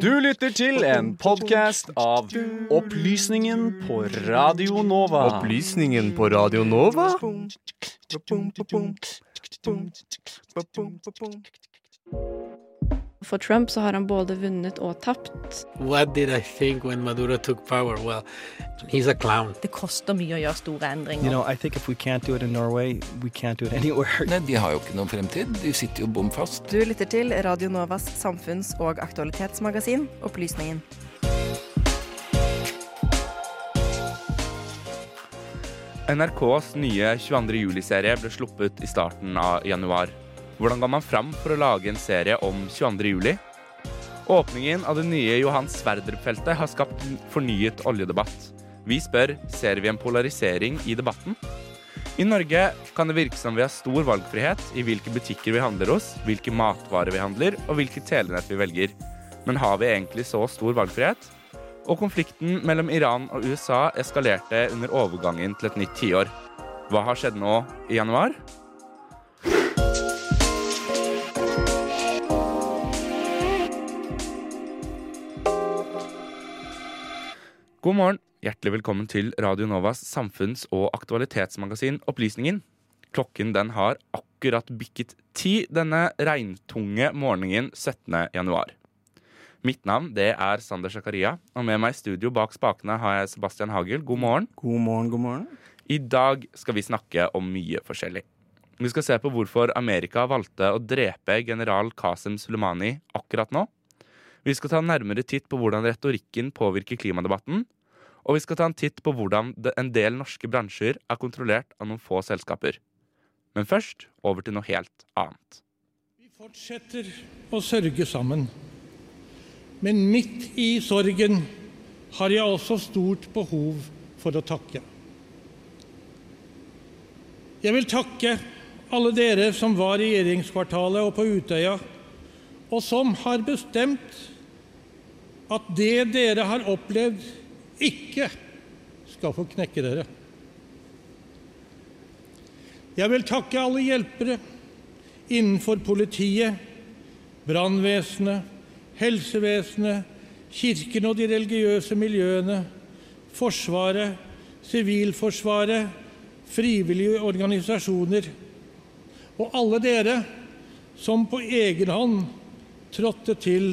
Du lytter til en podkast av Opplysningen på Radio Nova. Opplysningen på Radio Nova? For Trump så har han både vunnet og tapt. What did I think when Maduro took power? Well, he's a clown. Det koster mye å gjøre store endringer. You know, I think if we can't do it in Norway, we can't do it anywhere. Nei, de har jo ikke noen fremtid. De sitter jo bom fast. Du lytter til Radio Novas samfunns- og aktualitetsmagasin Opplysningen. NRKs nye 22. juli-serie ble sluppet i starten av januar. Hvordan går man fram for å lage en serie om 22. juli? Åpningen av det nye Johan Sverdrup-feltet har skapt en fornyet oljedebatt. Vi spør ser vi en polarisering i debatten. I Norge kan det virke som vi har stor valgfrihet i hvilke butikker vi handler hos, hvilke matvarer vi handler og hvilke telenett vi velger. Men har vi egentlig så stor valgfrihet? Og konflikten mellom Iran og USA eskalerte under overgangen til et nytt tiår. Hva har skjedd nå i januar? God morgen. Hjertelig velkommen til Radio Novas samfunns- og aktualitetsmagasin Opplysningen. Klokken den har akkurat bikket ti denne regntunge morgenen 17. januar. Mitt navn det er Sander Zakaria, og med meg i studio bak spakene har jeg Sebastian Hagel. God morgen. God morgen, god morgen. I dag skal vi snakke om mye forskjellig. Vi skal se på hvorfor Amerika valgte å drepe general Qasem Soleimani akkurat nå. Vi skal ta en nærmere titt på hvordan retorikken påvirker klimadebatten. Og vi skal ta en titt på hvordan en del norske bransjer er kontrollert av noen få selskaper. Men først over til noe helt annet. Vi fortsetter å sørge sammen. Men midt i sorgen har jeg også stort behov for å takke. Jeg vil takke alle dere som var i regjeringskvartalet og på Utøya, og som har bestemt at det dere har opplevd, ikke skal få knekke dere. Jeg vil takke alle hjelpere innenfor politiet, brannvesenet, helsevesenet, kirken og de religiøse miljøene, Forsvaret, Sivilforsvaret, frivillige organisasjoner og alle dere som på egen hånd trådte til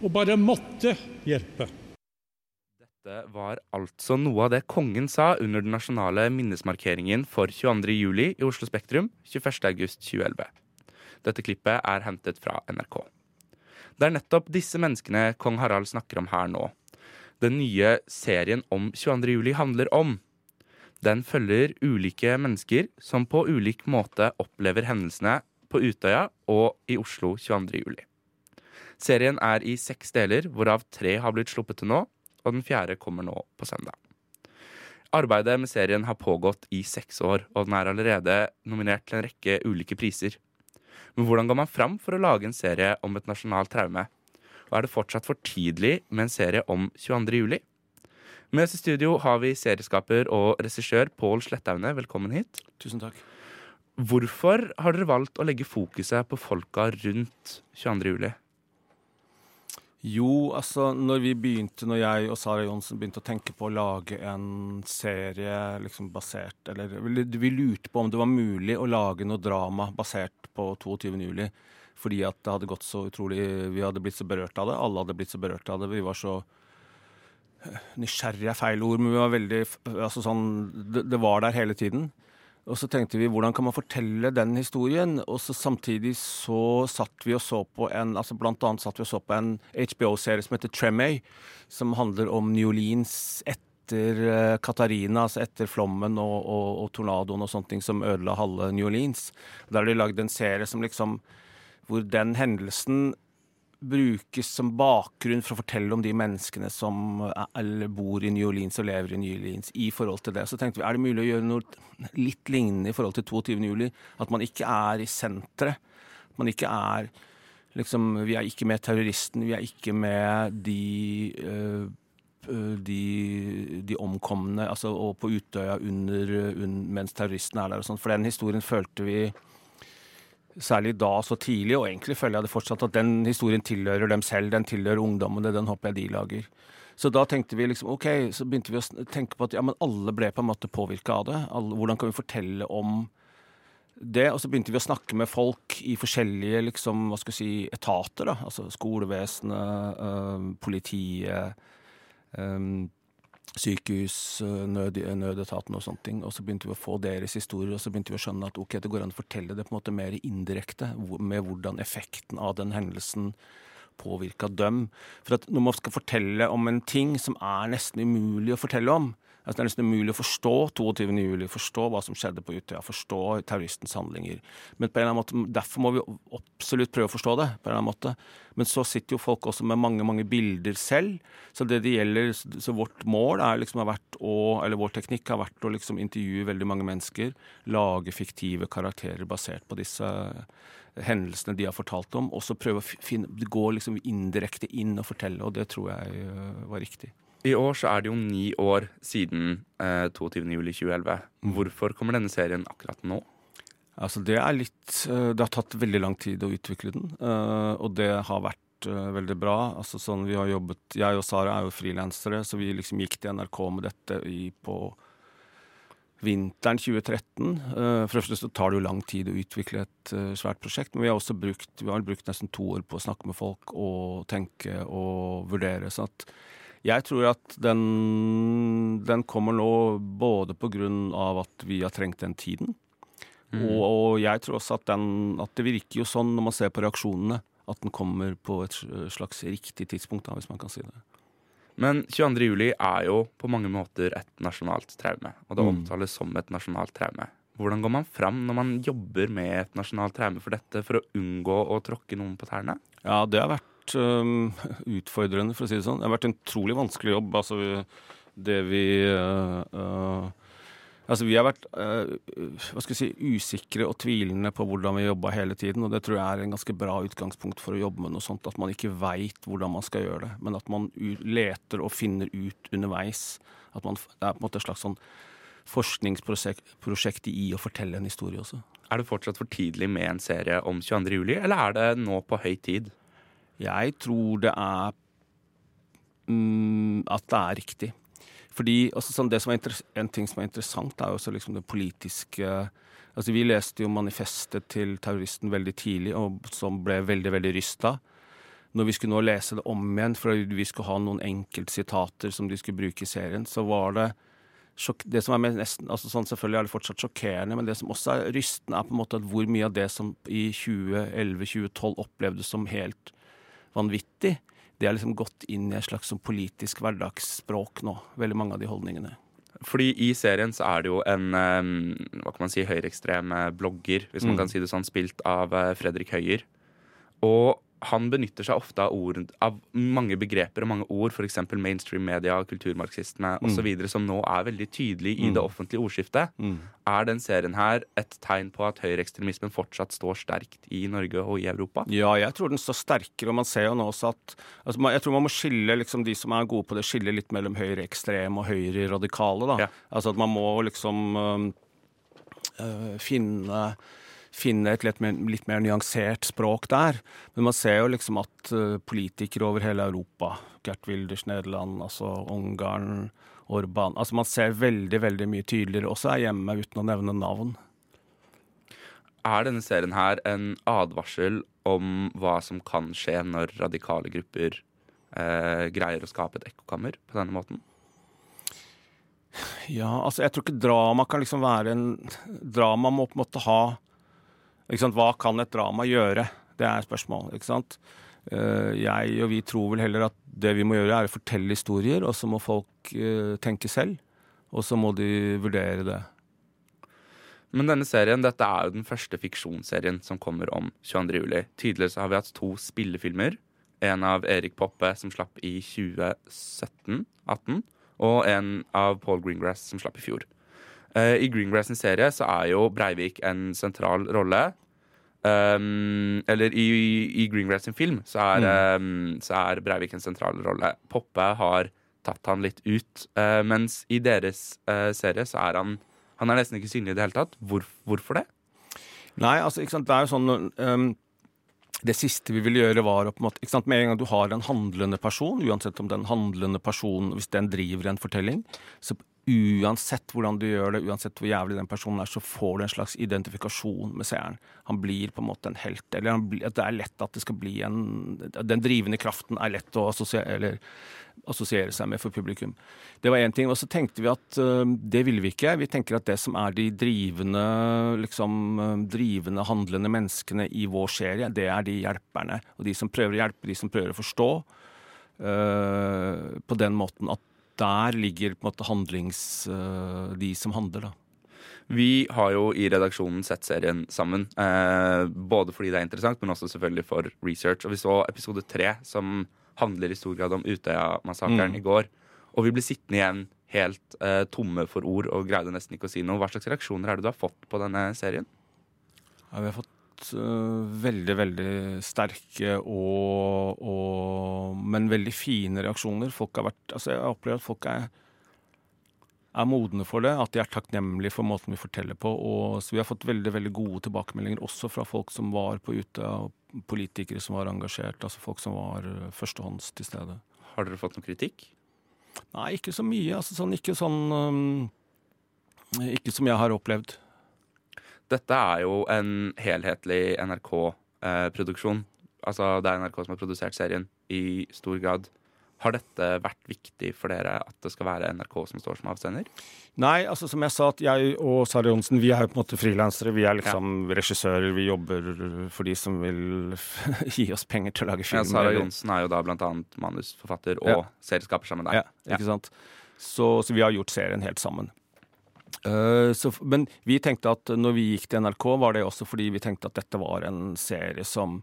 og bare måtte hjelpe. Dette var altså noe av det kongen sa under den nasjonale minnesmarkeringen for 22. juli i Oslo Spektrum 21.8.2011. Dette klippet er hentet fra NRK. Det er nettopp disse menneskene kong Harald snakker om her nå. Den nye serien om 22. juli handler om. Den følger ulike mennesker som på ulik måte opplever hendelsene på Utøya og i Oslo 22. Serien er i seks deler, hvorav tre har blitt sluppet til nå, og den fjerde kommer nå på søndag. Arbeidet med serien har pågått i seks år, og den er allerede nominert til en rekke ulike priser. Men hvordan går man fram for å lage en serie om et nasjonalt traume? Og er det fortsatt for tidlig med en serie om 22. juli? Med oss i studio har vi serieskaper og regissør Pål Slettaune. Velkommen hit. Tusen takk. Hvorfor har dere valgt å legge fokuset på folka rundt 22. juli? Jo, altså når vi begynte, når jeg og Sara Johnsen begynte å tenke på å lage en serie liksom basert Eller vi lurte på om det var mulig å lage noe drama basert på 22. juli. Fordi at det hadde gått så utrolig Vi hadde blitt så berørt av det. Alle hadde blitt så berørt av det. Vi var så Nysgjerrig er feil ord, men vi var veldig Altså sånn Det, det var der hele tiden. Og så tenkte vi hvordan kan man fortelle den historien? Og så samtidig så satt vi og så på en altså blant annet satt vi og så på en HBO-serie som heter Tremay, som handler om New Orleans etter uh, Katarina, altså etter flommen og, og, og tornadoen og sånne ting som ødela halve New Orleans. Der har de lagd en serie som liksom hvor den hendelsen brukes som bakgrunn for å fortelle om de menneskene som er, bor i New Orleans og lever i New Orleans i forhold til det. Så tenkte vi er det mulig å gjøre noe litt lignende i forhold til 22. juli? At man ikke er i senteret. Man ikke er liksom Vi er ikke med terroristen, vi er ikke med de øh, de, de, omkomne altså, og på Utøya under, under, mens terroristen er der og sånn. For den historien følte vi Særlig da så tidlig, og egentlig føler jeg det fortsatt at den historien tilhører dem selv. Den tilhører ungdommene, den håper jeg de lager. Så da tenkte vi liksom, ok, så begynte vi å tenke på at ja, men alle ble på en måte påvirka av det. Alle, hvordan kan vi fortelle om det? Og så begynte vi å snakke med folk i forskjellige liksom, hva skal vi si, etater. da, altså Skolevesenet, øh, politiet, øh, sykehus, øh, nød, nødetaten og sånne ting. Og så begynte vi å få deres historier, og så begynte vi å skjønne at ok, det går an å fortelle det på en måte mer indirekte, med hvordan effekten av den hendelsen påvirka dem. For at når man skal fortelle om en ting som er nesten umulig å fortelle om, altså det er nesten umulig å forstå 22. juli, forstå hva som skjedde på Utøya, forstå terroristens handlinger. Men på en eller annen måte, Derfor må vi absolutt prøve å forstå det. på en eller annen måte. Men så sitter jo folk også med mange mange bilder selv. Så det det gjelder, så vårt mål er liksom har vært å, eller vår teknikk har vært å liksom intervjue veldig mange mennesker. Lage fiktive karakterer basert på disse hendelsene de har fortalt om, og så prøve å finne, gå liksom indirekte inn og fortelle, og det tror jeg uh, var riktig. I år så er det jo ni år siden eh, 22.07.2011. Mm. Hvorfor kommer denne serien akkurat nå? Altså Det er litt uh, Det har tatt veldig lang tid å utvikle den, uh, og det har vært uh, veldig bra. Altså sånn vi har jobbet Jeg og Sara er jo frilansere, så vi liksom gikk til NRK med dette i, på vinteren 2013. Uh, for det første så tar det jo lang tid å utvikle et svært prosjekt, men vi har også brukt, vi har brukt nesten to år på å snakke med folk og tenke og vurdere. sånn at jeg tror at den, den kommer nå både på grunn av at vi har trengt den tiden, mm. og, og, jeg tror også at, den, at det virker jo sånn når man ser på reaksjonene, at den kommer på et slags riktig tidspunkt, da, hvis man kan si det. Men 22. juli er jo på mange måter et nasjonalt traume, og det mm. omtales som et nasjonalt traume. Hvordan går man fram når man jobber med et nasjonalt traume for dette, for å unngå å tråkke noen på tærne? Ja, det har vært um, utfordrende, for å si det sånn. Det har vært en utrolig vanskelig jobb. Altså, det vi uh, uh, Altså, vi har vært uh, hva skal si, usikre og tvilende på hvordan vi jobba hele tiden. Og det tror jeg er en ganske bra utgangspunkt for å jobbe med noe sånt. At man ikke veit hvordan man skal gjøre det, men at man leter og finner ut underveis. At man, det er på en måte et slags sånn forskningsprosjekt i å fortelle en historie også. Er det fortsatt for tidlig med en serie om 22. juli, eller er det nå på høy tid? Jeg tror det er mm, at det er riktig. Fordi altså, sånn, En ting som er interessant, er også liksom det politiske altså Vi leste jo manifestet til terroristen veldig tidlig, og som ble veldig veldig rysta. Når vi skulle nå lese det om igjen, for vi skulle ha noen enkeltsitater som de skulle bruke i serien, så var det det som er nesten, altså sånn Selvfølgelig er det fortsatt sjokkerende, men det som også er rystende, er på en måte at hvor mye av det som i 2011-2012 opplevdes som helt vanvittig, det er liksom gått inn i et slags sånn politisk hverdagsspråk nå. Veldig mange av de holdningene. Fordi i serien så er det jo en hva kan man si, høyreekstrem blogger, hvis man mm. kan si det sånn, spilt av eh, Fredrik Høyer. Og han benytter seg ofte av, ord, av mange begreper og mange ord, f.eks. mainstream media, kulturmarxisme osv., mm. som nå er veldig tydelig i mm. det offentlige ordskiftet. Mm. Er den serien her et tegn på at høyreekstremismen fortsatt står sterkt i Norge og i Europa? Ja, jeg tror den står sterkere, og man ser jo nå også at altså, Jeg tror man må skille liksom, de som er gode på det, skille litt mellom høyreekstreme og høyreradikale. Ja. Altså at man må liksom øh, finne finne et litt mer, litt mer, nyansert språk der. Men man ser jo liksom at uh, politikere over hele Europa, Gert Wilders Nederland, altså Ungarn, Orban altså Man ser veldig veldig mye tydeligere også er hjemme, uten å nevne navn. Er denne serien her en advarsel om hva som kan skje når radikale grupper eh, greier å skape et ekkokammer på denne måten? Ja, altså jeg tror ikke drama kan liksom være en Drama må på en måte ha hva kan et drama gjøre? Det er sant? Eh, jeg og vi tror vel heller at det vi må gjøre, er å fortelle historier, og så må folk eh, tenke selv. Og så må de vurdere det. Men denne serien, dette er jo den første fiksjonsserien som kommer om 22. juli. Tidligere så har vi hatt to spillefilmer. En av Erik Poppe som slapp i 2017-18, og en av Paul Greengrass som slapp i fjor. Uh, I Greengrass' serie så er jo Breivik en sentral rolle. Um, eller i, i Greengrass sin film så er, mm. um, så er, Breivik en sentral rolle. Poppe har tatt han litt ut, uh, mens i deres uh, serie så er han Han er nesten ikke synlig i det hele tatt. Hvor, hvorfor det? Nei, altså, ikke sant, det er jo sånn um, Det siste vi ville gjøre, var å på en måte ikke sant, Med en gang du har en handlende person, uansett om den handlende personen Hvis den driver en fortelling, så uansett hvordan du gjør det, uansett hvor jævlig den personen er, så får du en slags identifikasjon med seeren. Han blir på en måte en helt. Eller blir, det er lett at det skal bli en Den drivende kraften er lett å assosiere, assosiere seg med for publikum. Det var én ting. Og så tenkte vi at uh, det ville vi ikke. Vi tenker at det som er de drivende, liksom, drivende, handlende menneskene i vår serie, det er de hjelperne. Og de som prøver å hjelpe, de som prøver å forstå. Uh, på den måten at der ligger på en måte handlings... Uh, de som handler, da. Vi har jo i redaksjonen sett serien sammen. Eh, både fordi det er interessant, men også selvfølgelig for research. Og vi så episode tre, som handler i stor grad om Utøya-massakren Mm. i går. Og vi ble sittende igjen helt eh, tomme for ord og greide nesten ikke å si noe. Hva slags reaksjoner er det du har fått på denne serien? Ja, vi har fått øh, veldig, veldig sterke og, og Men veldig fine reaksjoner. Folk har vært Altså, jeg opplever at folk er, er modne for det. At de er takknemlige for måten vi forteller på. Og, så vi har fått veldig, veldig gode tilbakemeldinger også fra folk som var på Utøya, politikere som var engasjert. Altså folk som var øh, førstehånds til stede. Har dere fått noe kritikk? Nei, ikke så mye. Altså sånn, ikke sånn um, Ikke som jeg har opplevd. Dette er jo en helhetlig NRK-produksjon. altså det er NRK som har produsert serien i stor grad. Har dette vært viktig for dere at det skal være NRK som står som avsender? Nei, altså som jeg sa, at jeg og Sara Johnsen vi er jo på en måte frilansere. Vi er liksom regissører. Vi jobber for de som vil gi oss penger til å lage film. Ja, Sara Johnsen er jo da blant annet manusforfatter og Ja. serieskaper sammen med Ja, deg. ikke sant? Så, så vi har gjort serien helt sammen. Eh, så, men vi tenkte at når vi gikk til NRK, var det også fordi vi tenkte at dette var en serie som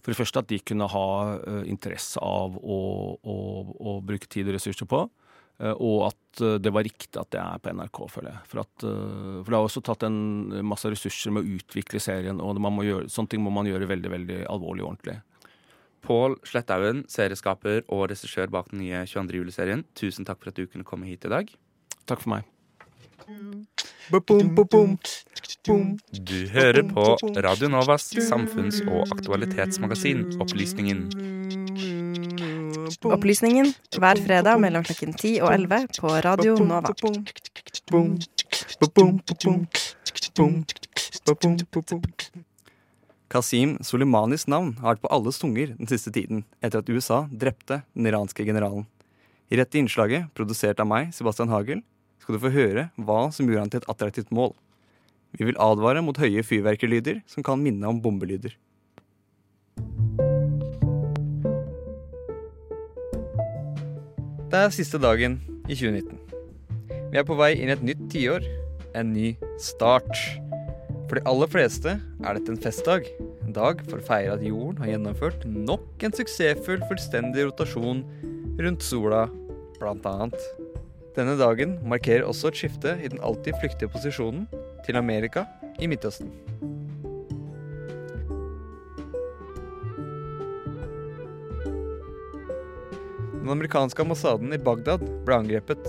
For det første at de kunne ha eh, interesse av å, å, å bruke tid og ressurser på. eh, og at det var riktig at det er på NRK, føler jeg. For, at, for det har også tatt en masse ressurser med å utvikle serien, og man må gjøre, sånne ting må man gjøre veldig veldig alvorlig og ordentlig. Pål Sletthaugen, serieskaper og regissør bak den nye 22. juli-serien. Tusen takk for at du kunne komme hit i dag. Takk for meg. Du hører på Radio Novas samfunns- og aktualitetsmagasin Opplysningen. Opplysningen hver fredag mellom klokken 10 og 11 på Radio Nova. Kasim Soleimanis navn har vært på alles tunger den siste tiden etter at USA drepte den iranske generalen. I rett i innslaget, produsert av meg, Sebastian Hagel, skal du få høre hva som gjorde han til et attraktivt mål. Vi vil advare mot høye fyrverkerlyder som kan minne om bombelyder. Det er siste dagen i 2019. Vi er på vei inn i et nytt tiår. En ny start. For de aller fleste er dette en festdag. En dag for å feire at jorden har gjennomført nok en suksessfull fullstendig rotasjon rundt sola, blant annet. Denne dagen markerer også et skifte i den alltid flyktige posisjonen til Amerika i Midtøsten. Den amerikanske ambassaden i Bagdad ble angrepet,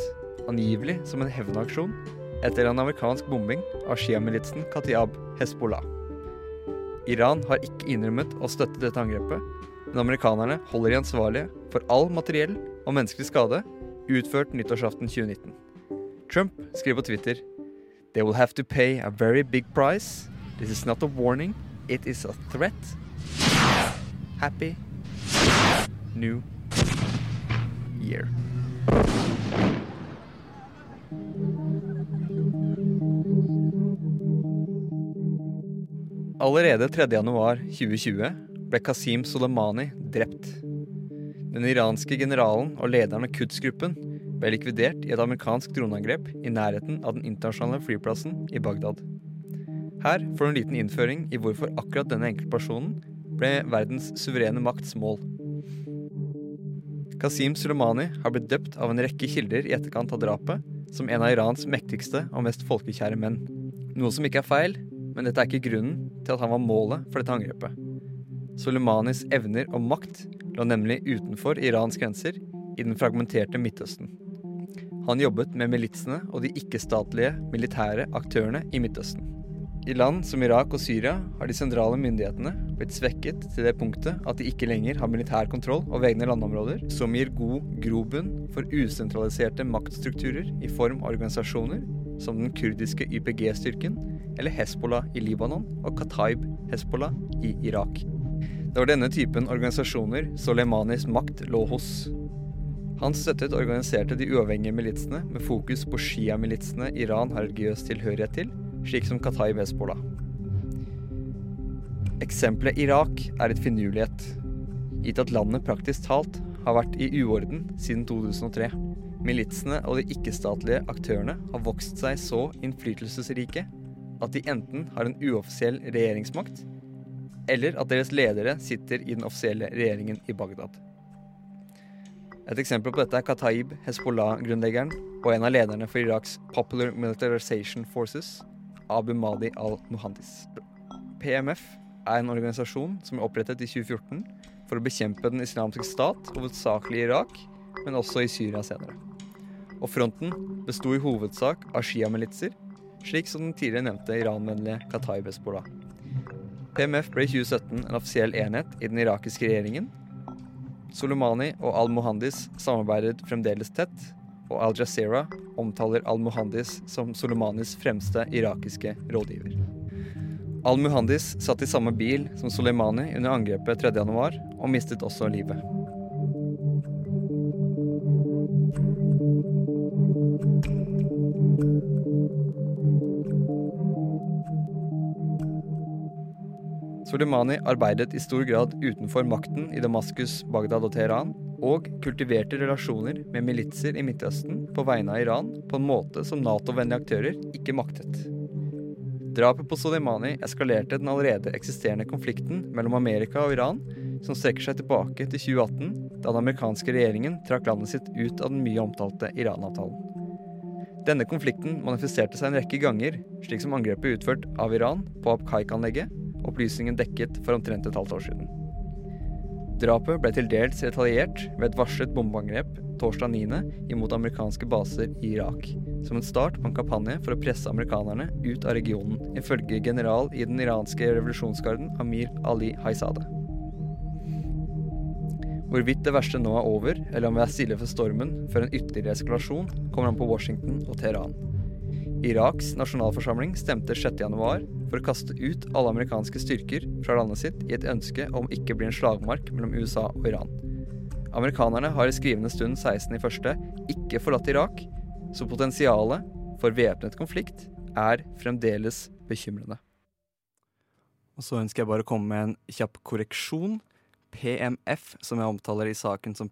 angivelig som en hevnaksjon, etter en amerikansk bombing av sjiamilitsen Katiab Hezbollah. Iran har ikke innrømmet å støtte dette angrepet, men amerikanerne holder de ansvarlige for all materiell og menneskelig skade utført nyttårsaften 2019. Trump skriver på Twitter They will have to pay a very big price. This is not a warning, it is a threat. Happy New Year. Allerede 3.1.2020 ble Qasim Soleimani drept. Den iranske generalen og lederen av Quds-gruppen ble likvidert i et amerikansk droneangrep i nærheten av den internasjonale flyplassen i Bagdad. Her får du en liten innføring i hvorfor akkurat denne enkeltpersonen ble verdens suverene makts mål. Qasim Soleimani har blitt døpt av en rekke kilder i etterkant av drapet som en av Irans mektigste og mest folkekjære menn. Noe som ikke er feil, men dette er ikke grunnen til at han var målet for dette angrepet. Soleimanis evner og makt lå nemlig utenfor Irans grenser, i den fragmenterte Midtøsten. Han jobbet med militsene og de ikke-statlige militære aktørene i Midtøsten. I land som Irak og Syria har de sentrale myndighetene blitt svekket til det punktet at de ikke lenger har militær kontroll over egne landområder, som gir god grobunn for usentraliserte maktstrukturer i form av organisasjoner som den kurdiske YPG-styrken eller Hezbollah i Libanon og Qatayb-Hezbollah i Irak. Det var denne typen organisasjoner Soleimanis makt lå hos. Han støttet organiserte de uavhengige militsene med fokus på Shia-militsene Iran har religiøs tilhørighet til, slik som Qatai Hezbollah. Eksempelet Irak er et finurlighet, gitt at landet praktisk talt har vært i uorden siden 2003. Militsene og de ikke-statlige aktørene har vokst seg så innflytelsesrike at de enten har en uoffisiell regjeringsmakt, eller at deres ledere sitter i den offisielle regjeringen i Bagdad. Et eksempel på dette er Kataib, Hezbollah-grunnleggeren og en av lederne for Iraks Popular Militarization Forces, Abu Madi al-Muhandis. PMF er en organisasjon som er opprettet i 2014 for å bekjempe den islamske stat, hovedsakelig i Irak, men også i Syria senere. Og fronten besto i hovedsak av Shia-militser, slik som den tidligere nevnte Iran-vennlige Kataib Hezbollah. PMF ble i 2017 en offisiell enhet i den irakiske regjeringen. Soleimani og al-Muhandis samarbeidet fremdeles tett, og Al Jazeera omtaler al-Muhandis som Soleimanis fremste irakiske rådgiver. Al-Muhandis satt i samme bil som Soleimani under angrepet 3.1 og mistet også livet. Soleimani arbeidet i stor grad utenfor makten i Damaskus, Bagdad og Teheran, og kultiverte relasjoner med militser i Midtøsten på vegne av Iran på en måte som Nato-vennlige aktører ikke maktet. Drapet på Soleimani eskalerte den allerede eksisterende konflikten mellom Amerika og Iran, som strekker seg tilbake til 2018, da den amerikanske regjeringen trakk landet sitt ut av den mye omtalte Iran-avtalen. Denne konflikten manifesterte seg en rekke ganger, slik som angrepet utført av Iran på Abkaik-anlegget, opplysningen dekket for omtrent et halvt år siden. Drapet ble til dels retaliert ved et varslet bombeangrep torsdag 9. imot amerikanske baser i Irak, som en start på en kampanje for å presse amerikanerne ut av regionen, ifølge general i den iranske revolusjonsgarden Amir Ali Haizadeh. Hvorvidt det verste nå er over, eller om vi er stille for stormen før en ytterligere eskalasjon, kommer an på Washington og Teheran. Iraks nasjonalforsamling stemte 6.1 for å kaste ut alle amerikanske styrker fra landet sitt i et ønske om ikke å bli en slagmark mellom USA og Iran. Amerikanerne har i skrivende stund 16.1 ikke forlatt Irak, så potensialet for væpnet konflikt er fremdeles bekymrende. Og så ønsker jeg bare å komme med en kjapp korreksjon. PMF, som jeg omtaler i saken som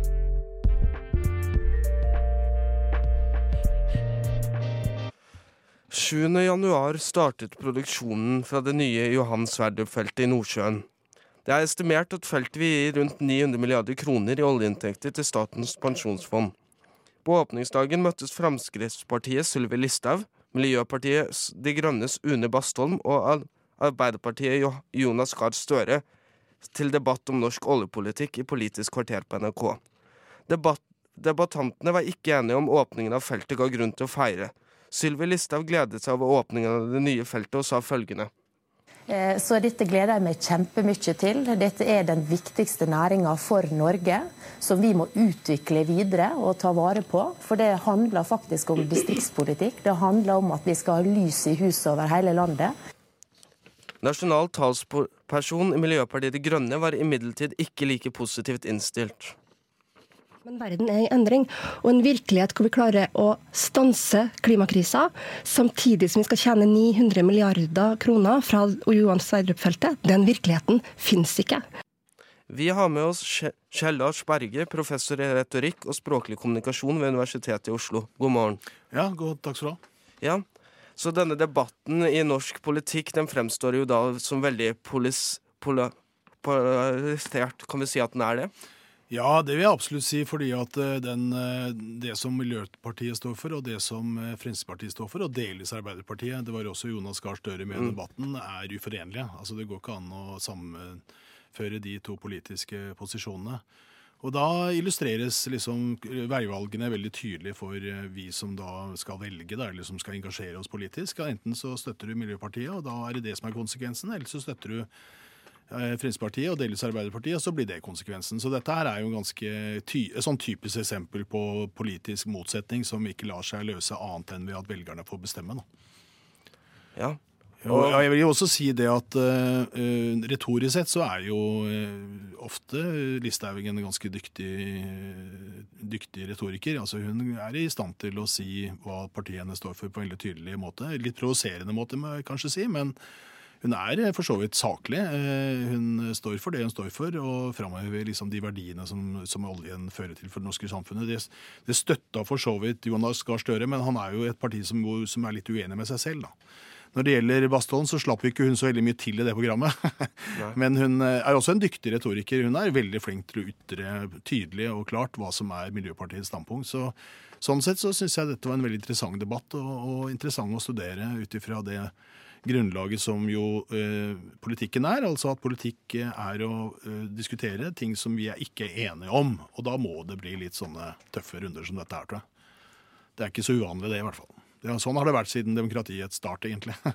januar startet produksjonen fra det nye Johan Sverdrup-feltet i Nordsjøen. Det er estimert at feltet vil gi rundt 900 milliarder kroner i oljeinntekter til Statens pensjonsfond. På åpningsdagen møttes Fremskrittspartiet Sylvi Listhaug, Miljøpartiet De Grønnes Une Bastholm og Arbeiderpartiet Jonas Gahr Støre til debatt om norsk oljepolitikk i Politisk kvarter på NRK. Debatt, debattantene var ikke enige om åpningen av feltet ga grunn til å feire. Sylvi Listhaug gledet seg over åpningen av det nye feltet og sa følgende. Så dette gleder jeg meg kjempemye til. Dette er den viktigste næringa for Norge, som vi må utvikle videre og ta vare på. For det handler faktisk om distriktspolitikk. Det handler om at vi skal ha lys i huset over hele landet. Nasjonal talsperson i Miljøpartiet De Grønne var imidlertid ikke like positivt innstilt. Men verden er i endring, og en virkelighet hvor vi klarer å stanse klimakrisa, samtidig som vi skal tjene 900 milliarder kroner fra Johan Sverdrup-feltet, den virkeligheten finnes ikke. Vi har med oss Kjell Lars Berge, professor i retorikk og språklig kommunikasjon ved Universitetet i Oslo. God morgen. Ja, god takk skal du ha. Ja, Så denne debatten i norsk politikk den fremstår jo da som veldig polis, pola, polarisert. Kan vi si at den er det? Ja, det vil jeg absolutt si, fordi at eh, den, eh, det som Miljøpartiet står for, og det som eh, Fremskrittspartiet står for, og delvis Arbeiderpartiet, det var også Jonas Gahr Støre med i Mm. debatten, er uforenlige. Altså Det går ikke an å sammenføre de to politiske posisjonene. Og da illustreres liksom veivalgene veldig tydelig for vi som da skal velge, da, eller som skal engasjere oss politisk. Enten så støtter du Miljøpartiet, og da er det det som er konsekvensen, eller så støtter du Fremskrittspartiet og delvis Arbeiderpartiet, og så blir det konsekvensen. Så dette her er jo ganske ty sånn typisk eksempel på politisk motsetning som ikke lar seg løse annet enn ved at velgerne får bestemme. Da. Ja. Og jeg vil jo også si det at uh, retorisk sett så er jo uh, ofte Listhaug en ganske dyktig, dyktig retoriker. Altså Hun er i stand til å si hva partiet hennes står for på en veldig tydelig måte. Litt provoserende måte, må jeg kanskje si, men hun er for så vidt saklig. Eh, Hun står for det hun står for, og framhever liksom de verdiene som, som oljen fører til for det norske samfunnet. Det, det støtta for så vidt Jonas Gahr Støre, men han er jo et parti som, som er litt uenig med seg selv. da. Når det gjelder Bastholm, så slapp ikke hun så veldig mye til i det programmet. Men hun eh, er også en dyktig retoriker. Hun er veldig flink til å ytre tydelig og klart hva som er Miljøpartiets standpunkt. Så, sånn sett så syns jeg dette var en veldig interessant debatt, og, og interessant å studere ut ifra det grunnlaget som jo eh, politikken er. Altså at politikk er å eh, diskutere ting som vi er ikke enige om. Og da må det bli litt sånne tøffe runder som dette her, tror jeg. Det er ikke så uvanlig, det, i hvert fall. Er- sånn har det vært siden demokratiets start, egentlig.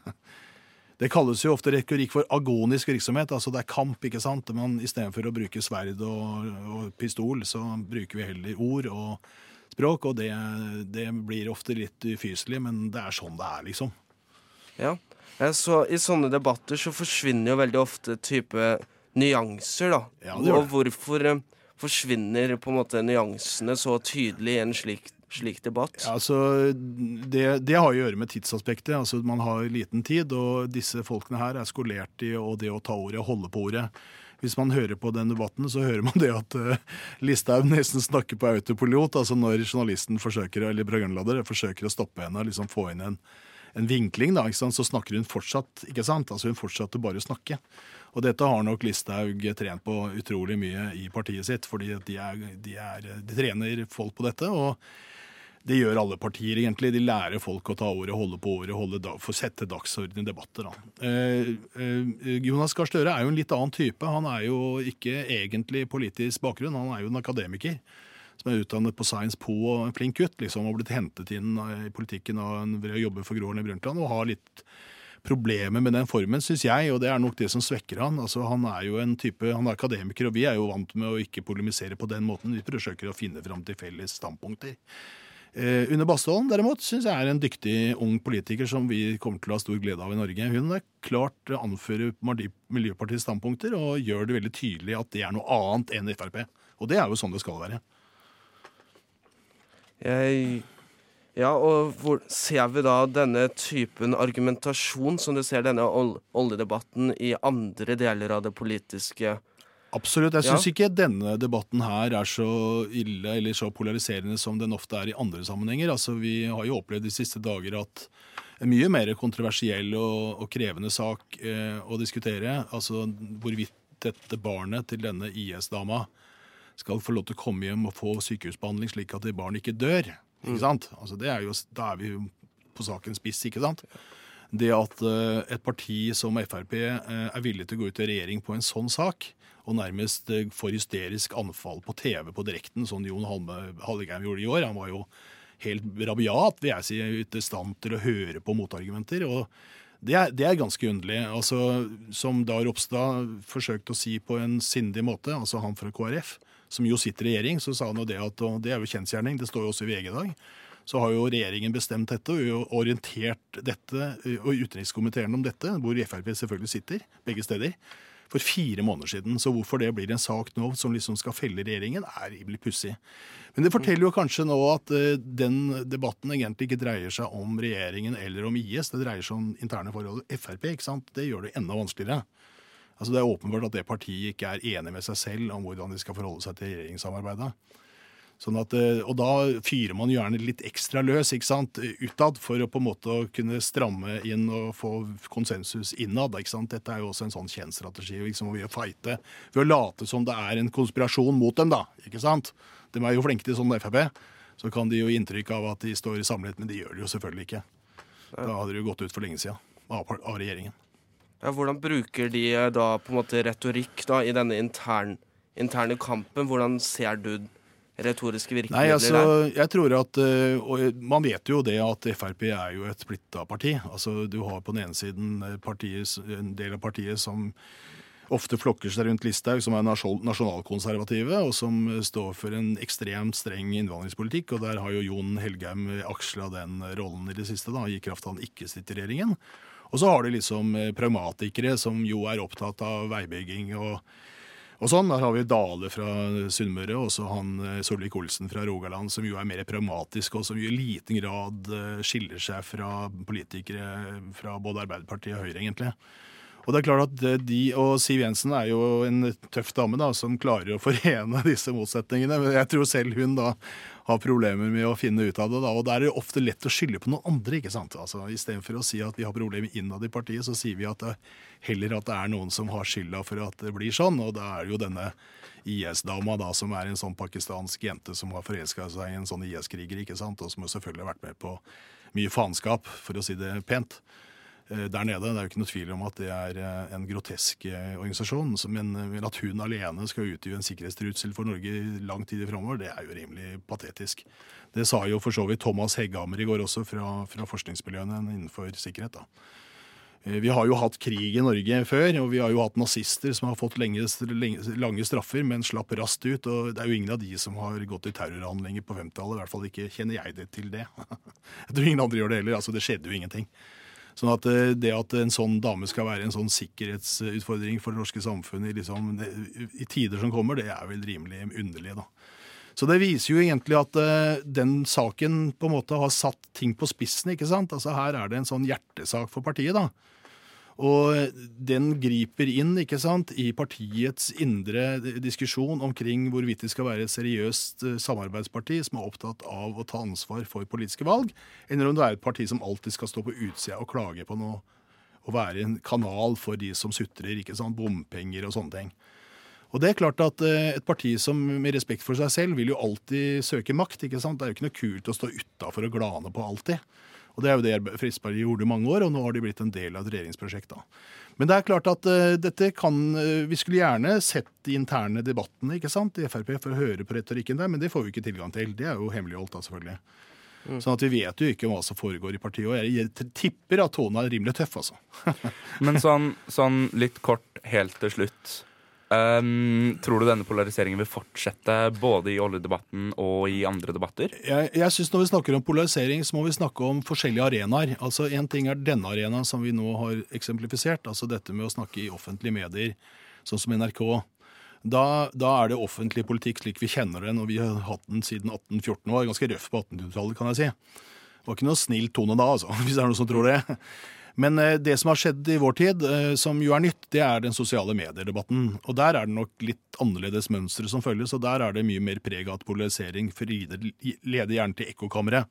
Det kalles jo ofte retorikk for agonisk virksomhet. altså Det er kamp, ikke sant? Men istedenfor å bruke sverd og, og pistol, så bruker vi heller ord og språk. Og det, det blir ofte litt ufyselig, men det er sånn det er, liksom. Ja. Så I sånne debatter så forsvinner jo veldig ofte type nyanser, da. Ja, det det. og hvorfor eh, forsvinner på en måte nyansene så tydelig i en slik, slik debatt? Ja, altså, det, det har å gjøre med tidsaspektet. Altså, man har liten tid, og disse folkene her er skolert i og det å ta ordet og holde på ordet. Hvis man hører på den debatten, så hører man det at uh, Listhaug nesten snakker på autopilot. altså Når journalisten forsøker, eller programleder forsøker å stoppe henne og liksom få inn en, en vinkling, da, så snakker hun fortsatt. ikke sant? Altså Hun fortsatte bare å snakke. Og dette har nok Listhaug trent på utrolig mye i partiet sitt, fordi de, er, de, er, de trener folk på dette. og det gjør alle partier, egentlig. De lærer folk å ta ordet, holde på ordet, holde da, få sette dagsorden i debatter. Da. Eh, eh, Jonas Gahr Støre er jo en litt annen type. Han er jo ikke egentlig politisk bakgrunn, han er jo en akademiker. Som er utdannet på Science Po og en flink gutt. liksom, Og blitt hentet inn i politikken av en, ved å jobbe for Gro Harlem Brundtland. Og har litt problemer med den formen, syns jeg, og det er nok det som svekker han. Altså, Han er jo en type, han er akademiker, og vi er jo vant med å ikke polemisere på den måten. Vi forsøker å finne fram til felles standpunkter. Eh, Une Bastholm derimot syns jeg er en dyktig ung politiker som vi kommer til å ha stor glede av i Norge. Hun er klart anfører Miljøpartiets standpunkter og gjør det veldig tydelig at det er noe annet enn Frp. Og det er jo sånn det skal være. Jeg, ja, og hvor ser vi da denne typen argumentasjon, som du ser denne ol- oljedebatten, i andre deler av det politiske Absolutt. Jeg Ja. ikke denne debatten her er så ille eller så polariserende som den ofte er i andre sammenhenger. Altså, Vi har jo opplevd de siste dager at en mye mer kontroversiell og, og krevende sak eh, å diskutere, altså hvorvidt dette barnet til denne IS-dama skal få lov til å komme hjem og få sykehusbehandling slik at barnet ikke dør. Ikke sant? Altså, det er jo, da er vi jo på sakens spiss, ikke sant? Det at eh, et parti som Frp eh, er villig til å gå ut i regjering på en sånn sak, og nærmest eh, får hysterisk anfall på TV på direkten, som Jon Hallegheim gjorde i år. Han var jo helt rabiat, vil jeg si, ute stand til å høre på motargumenter. og det er, det er ganske underlig. Altså, som da Ropstad forsøkte å si på en sindig måte, altså han fra KrF, som jo sitter i regjering, så sa han jo det at og det er jo kjensgjerning, det står jo også i VG i dag. Så har jo regjeringen bestemt dette og orientert dette og utenrikskomiteen om dette, hvor Frp selvfølgelig sitter, begge steder, for fire måneder siden. Så hvorfor det blir en sak nå som liksom skal felle regjeringen, er rimelig pussig. Men det forteller jo kanskje nå at eh, den debatten egentlig ikke dreier seg om regjeringen eller om IS, det dreier seg om interne forhold Frp. ikke sant? Det gjør det enda vanskeligere. Altså Det er åpenbart at det partiet ikke er enig med seg selv om hvordan de skal forholde seg til regjeringssamarbeidet. Sånn at, eh, og da fyrer man gjerne litt ekstra løs ikke sant, utad for å på en måte kunne stramme inn og få konsensus innad. ikke sant? Dette er jo også en sånn kjent strategi liksom, ved å fighte, ved å late som det er en konspirasjon mot dem. da, ikke sant? De er jo flinke til sånn Frp. Så kan de jo gi inntrykk av at de står samlet, men de gjør det jo selvfølgelig ikke. Da hadde det jo gått ut for lenge siden av regjeringen. Ja, hvordan bruker de eh, da på en måte retorikk da i denne intern, interne kampen? Hvordan ser du retoriske virkemidler Nei, altså, jeg tror at, eh, og Man vet jo det at Frp er jo et splitta parti. Altså, Du har på den ene siden eh, partiet, en del av partiet som ofte flokker seg rundt Listhaug, som er nasjonalkonservative, og som står for en ekstremt streng innvandringspolitikk. og Der har jo Jon Helgheim aksla den rollen i det siste, da, i kraft av han ikke sitter i regjeringen. Og så har du liksom eh, pragmatikere som jo er opptatt av veibygging og, og sånn. Der har vi Dale fra Sunnmøre og så han eh, Solvik-Olsen fra Rogaland, som jo er mer pragmatisk, og som i liten grad eh, skiller seg fra politikere fra både Arbeiderpartiet og Høyre, egentlig. Og det er klart at eh, de og Siv Jensen er jo en tøff dame da, som klarer å forene disse motsetningene. Men jeg tror selv hun da har problemer med å finne ut av det. da, Og da er det ofte lett å skylde på noen andre. ikke sant? Altså, Istedenfor å si at vi har problemer innad i partiet, så sier vi at det, heller at det er noen som har skylda for at det blir sånn. Og da er det jo denne IS-dama da, som er en sånn pakistansk jente som har forelska seg i en sånn IS-kriger, ikke sant, og som selvfølgelig har vært med på mye faenskap, for å si det pent eh, der nede. Det er jo ikke noe tvil om at det er eh, en grotesk eh, organisasjon. Men at hun alene skal utgjøre en sikkerhetstrussel for Norge lang tid framover, det er jo rimelig patetisk. Det sa jo for så vidt Thomas Hegghammer i går også, fra, fra forskningsmiljøene innenfor sikkerhet. da. Eh, Vi har jo hatt krig i Norge før, og vi har jo hatt nazister som har fått lenge, lange straffer, men slapp raskt ut. og Det er jo ingen av de som har gått i terrorhandlinger på 50-tallet. I hvert fall ikke kjenner jeg det til det. Jeg tror ingen andre gjør det heller. altså Det skjedde jo ingenting. Sånn at eh, det at en sånn dame skal være en sånn sikkerhetsutfordring for det norske samfunnet i, liksom, i tider som kommer, det er vel rimelig underlig, da. Så det viser jo egentlig at eh, den saken på en måte har satt ting på spissen, ikke sant. Altså Her er det en sånn hjertesak for partiet, da. Og den griper inn ikke sant, i partiets indre diskusjon omkring hvorvidt det skal være et seriøst eh, samarbeidsparti som er opptatt av å ta ansvar for politiske valg, eller om det er et parti som alltid skal stå på utsida og klage på noe, og være en kanal for de som sutrer, ikke sant, bompenger og sånne ting. Og det er klart at eh, Et parti som med respekt for seg selv vil jo alltid søke makt. ikke sant? Det er jo ikke noe kult å stå utafor og glane på alltid. Og Det er jo det Fremskrittspartiet gjorde i mange år, og nå har de blitt en del av et regjeringsprosjekt. da. Men det er klart at uh, dette kan uh, Vi skulle gjerne sett de interne debattene ikke sant, i Frp for å høre på retorikken der, men det får vi ikke tilgang til. Det er jo hemmeligholdt, da, selvfølgelig. Sånn at vi vet jo ikke hva som foregår i partiet. Og jeg tipper at tonen er rimelig tøff, altså. Men sånn, sånn litt kort helt til slutt. Um, tror du denne polariseringen vil fortsette både i oljedebatten og i andre debatter? Jeg, jeg synes Når vi snakker om polarisering, så må vi snakke om forskjellige arenaer. Altså En ting er denne arenaen som vi nå har eksemplifisert, altså dette med å snakke i offentlige medier, sånn som NRK. Da, da er det offentlig politikk slik vi kjenner den, og vi har hatt den siden 1814 var Ganske røff på 1800-tallet, kan jeg si. Det var ikke noe snill tone da, altså, hvis det er noen som tror det. Men eh, det som har skjedd i vår tid, eh, som jo er nytt, det er den sosiale medier-debatten. Og der er det nok litt annerledes mønstre som følges, og der er det mye mer preg av at polarisering leder gjerne til ekkokammeret.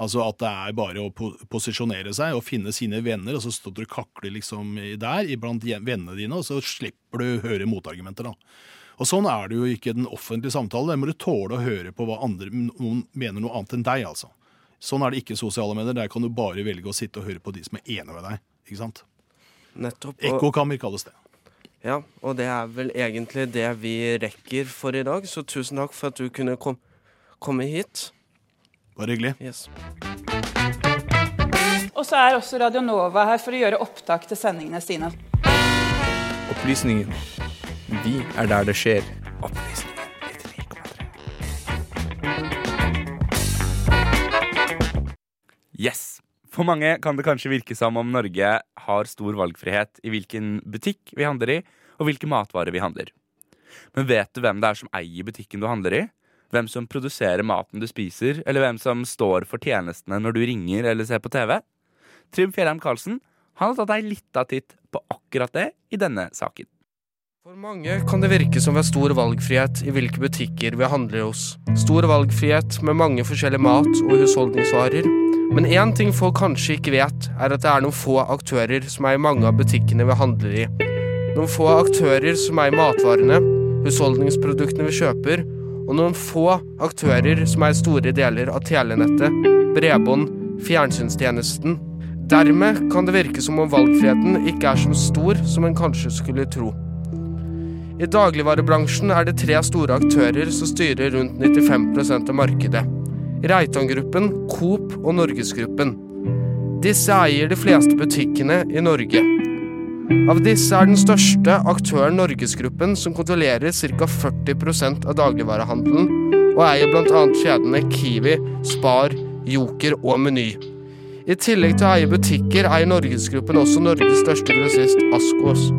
Altså at det er bare å posisjonere seg og finne sine venner, og så står du og kakler liksom der iblant vennene dine, og så slipper du høre motargumenter. da. Og Sånn er det jo ikke i den offentlige samtalen. Der må du tåle å høre på hva andre noen mener noe annet enn deg. altså. Sånn er det ikke i sosiale medier. Der kan du bare velge å sitte og høre på de som er enige med deg. ikke sant? Nettopp. og- Ekkokammer kalles det. Ja, og det er vel egentlig det vi rekker for i dag, så tusen takk for at du kunne kom komme hit. Bare hyggelig. Yes. Og så er også Radio Nova her for å gjøre opptak til sendingene sine. Opplysningen. Vi er der det skjer. Yes! For mange kan det kanskje virke som om Norge har stor valgfrihet i hvilken butikk vi handler i, og hvilke matvarer vi handler. Men vet du hvem det er som eier butikken du handler i? Hvem som produserer maten du spiser, eller hvem som står for tjenestene når du ringer eller ser på TV? Trym Fjellheim Karlsen har tatt ei lita titt på akkurat det i denne saken. For mange kan det virke som vi har stor valgfrihet i hvilke butikker vi handler hos. Stor valgfrihet med mange forskjellige mat- og husholdningsvarer. Men én ting folk kanskje ikke vet, er at det er noen få aktører som er i mange av butikkene vi handler i. Noen få aktører som er i matvarene, husholdningsproduktene vi kjøper, og noen få aktører som er i store deler av telenettet, bredbånd, fjernsynstjenesten. Dermed kan det virke som om valgfriheten ikke er så stor som en kanskje skulle tro. I dagligvarebransjen er det tre store aktører som styrer rundt 95% av markedet. Reitan-gruppen, Coop og Norgesgruppen. Disse eier de fleste butikkene i Norge. Av disse er den største aktøren Norgesgruppen, som kontrollerer ca. 40% av dagligvarehandelen, og eier bl.a. kjedene Kiwi, Spar, Joker og Meny. I tillegg til å eie butikker eier Norgesgruppen også Norges største grossist, Askos.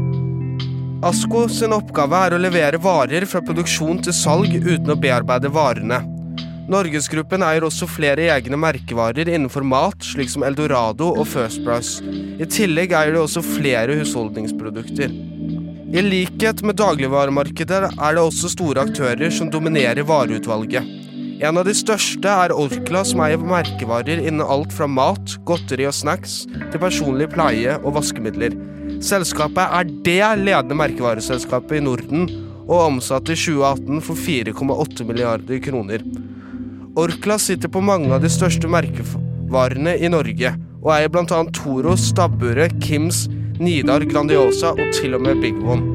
Asko sin oppgave er å levere varer fra produksjon til salg uten å bearbeide varene. Norgesgruppen eier også flere egne merkevarer innenfor mat, slik som Eldorado og First Price. I tillegg eier de også flere husholdningsprodukter. I likhet med dagligvaremarkedet er det også store aktører som dominerer vareutvalget. En av de største er Orkla, som eier merkevarer innen alt fra mat, godteri og snacks til personlig pleie og vaskemidler. Selskapet er det ledende merkevareselskapet i Norden og omsatte i 2018 for 4,8 milliarder kroner. Orkla sitter på mange av de største merkevarene i Norge, og eier bl.a. Toro, Stabburet, Kims, Nidar, Grandiosa og til og med Big One.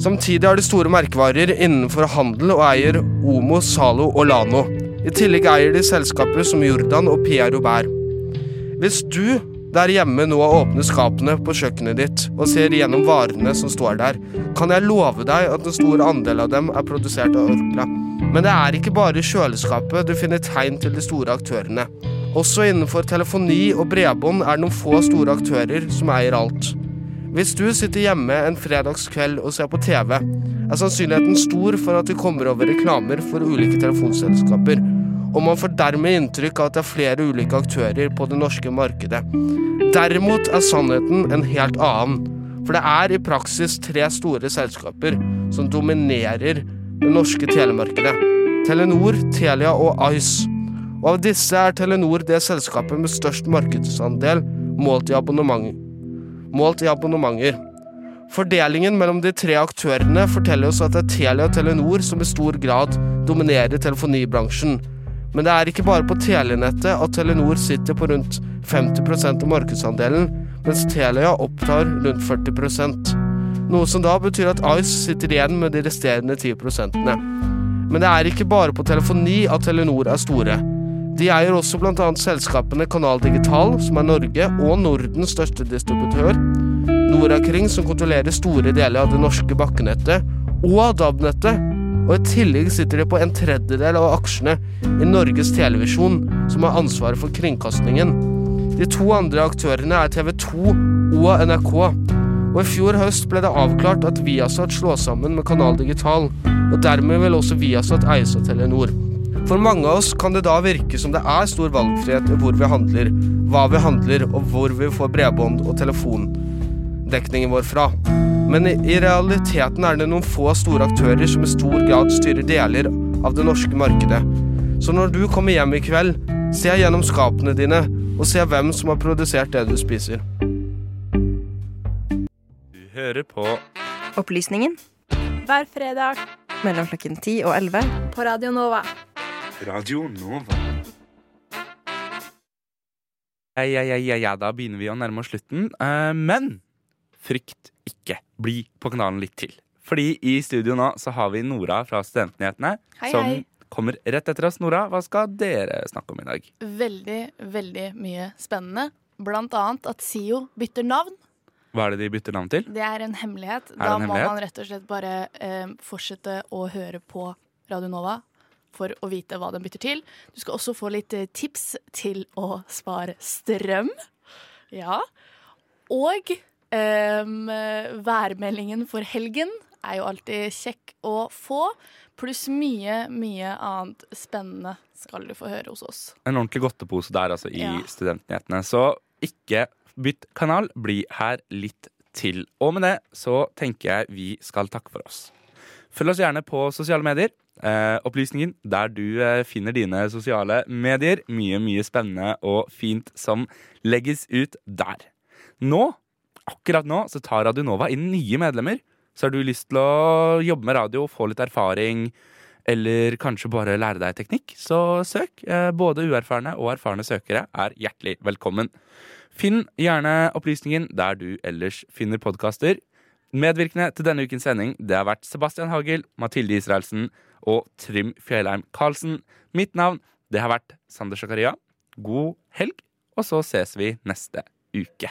Samtidig har de store merkevarer innenfor handel og eier Omo, Zalo og Lano. I tillegg eier de selskaper som Jordan og Pierre Robert. Hvis du der hjemme nå åpner skapene på kjøkkenet ditt og ser gjennom varene som står der, kan jeg love deg at en stor andel av dem er produsert av Orkla. Men det er ikke bare i kjøleskapet du finner tegn til de store aktørene. Også innenfor telefoni og bredbånd er det noen få store aktører som eier alt. Hvis du sitter hjemme en fredagskveld og ser på TV, er sannsynligheten stor for at du kommer over reklamer for ulike telefonselskaper, og man får dermed inntrykk av at det er flere ulike aktører på det norske markedet. Derimot er sannheten en helt annen, for det er i praksis tre store selskaper som dominerer det norske telemarkedet. Telenor, Telia og Ice. Og av disse er Telenor det selskapet med størst markedsandel målt i, abonnement. målt i abonnementer. Fordelingen mellom de tre aktørene forteller oss at det er Telia og Telenor som i stor grad dominerer telefonibransjen. Men det er ikke bare på telenettet at Telenor sitter på rundt 50% av markedsandelen, mens Telia opptar rundt 40% Noe som da betyr at Ice sitter igjen med de resterende 10% Men det er ikke bare på telefoni at Telenor er store. De eier også bl.a. selskapene Kanal Digital, som er Norge og Nordens største distributør, Norakring, som kontrollerer store deler av det norske bakkenettet, og DAB-nettet, og i tillegg sitter de på en tredjedel av aksjene i Norges Televisjon, som har ansvaret for kringkastingen. De to andre aktørene er TV 2 og NRK. Og i fjor høst ble det avklart at Viasat slås sammen med Kanal Digital, og dermed vil også Viasat eies av Telenor. For mange av oss kan det da virke som det er stor valgfrihet i hvor vi handler, hva vi handler og hvor vi får bredbånd og telefondekningen vår fra. Men i realiteten er det noen få store aktører som i stor grad styrer deler av det norske markedet. Så når du kommer hjem i kveld, se gjennom skapene dine og se hvem som har produsert det du spiser. Du hører på Opplysningen Hver fredag mellom klokken 10 og 11 på Radio Nova. Radio Nova. Ja, ja, ja, ja, ja, da begynner vi å nærme oss slutten. Eh, men frykt ikke. Bli på kanalen litt til. Fordi i studio nå så har vi Nora fra Studentnyhetene. Hei, som hei. kommer rett etter oss. Nora, hva skal dere snakke om i dag? Veldig, veldig mye spennende. Blant annet at SIO bytter navn. Hva er det de bytter navn til? Det er en hemmelighet. det Da en må hemmelighet? man rett og slett bare eh, fortsette å høre på Radio Nova for å vite hva den bytter til. Du skal også få litt eh, tips til å spare strøm. Ja. Og em, værmeldingen for helgen er jo alltid kjekk å få. Pluss mye, mye annet spennende skal du få høre hos oss. En ordentlig godtepose der, altså, i Ja. Studentnyhetene. Så ikke bytt kanal, bli her litt til. Og med det så tenker jeg vi skal takke for oss. Følg oss gjerne på sosiale medier. Eh, opplysningen der du eh, finner dine sosiale medier. Mye, mye spennende og fint som legges ut der. Nå, akkurat nå, så tar Radionova inn nye medlemmer. Så har du lyst til å jobbe med radio, få litt erfaring, eller kanskje bare lære deg teknikk, så søk. Eh, Både uerfarne og erfarne søkere er hjertelig velkommen. Finn gjerne opplysningen der du ellers finner podkaster. Medvirkende til denne ukens sending det har vært Sebastian Hagel, Mathilde Israelsen og Trym Fjellheim Karlsen. Mitt navn det har vært Sander Zakaria. God helg, og så ses vi neste uke.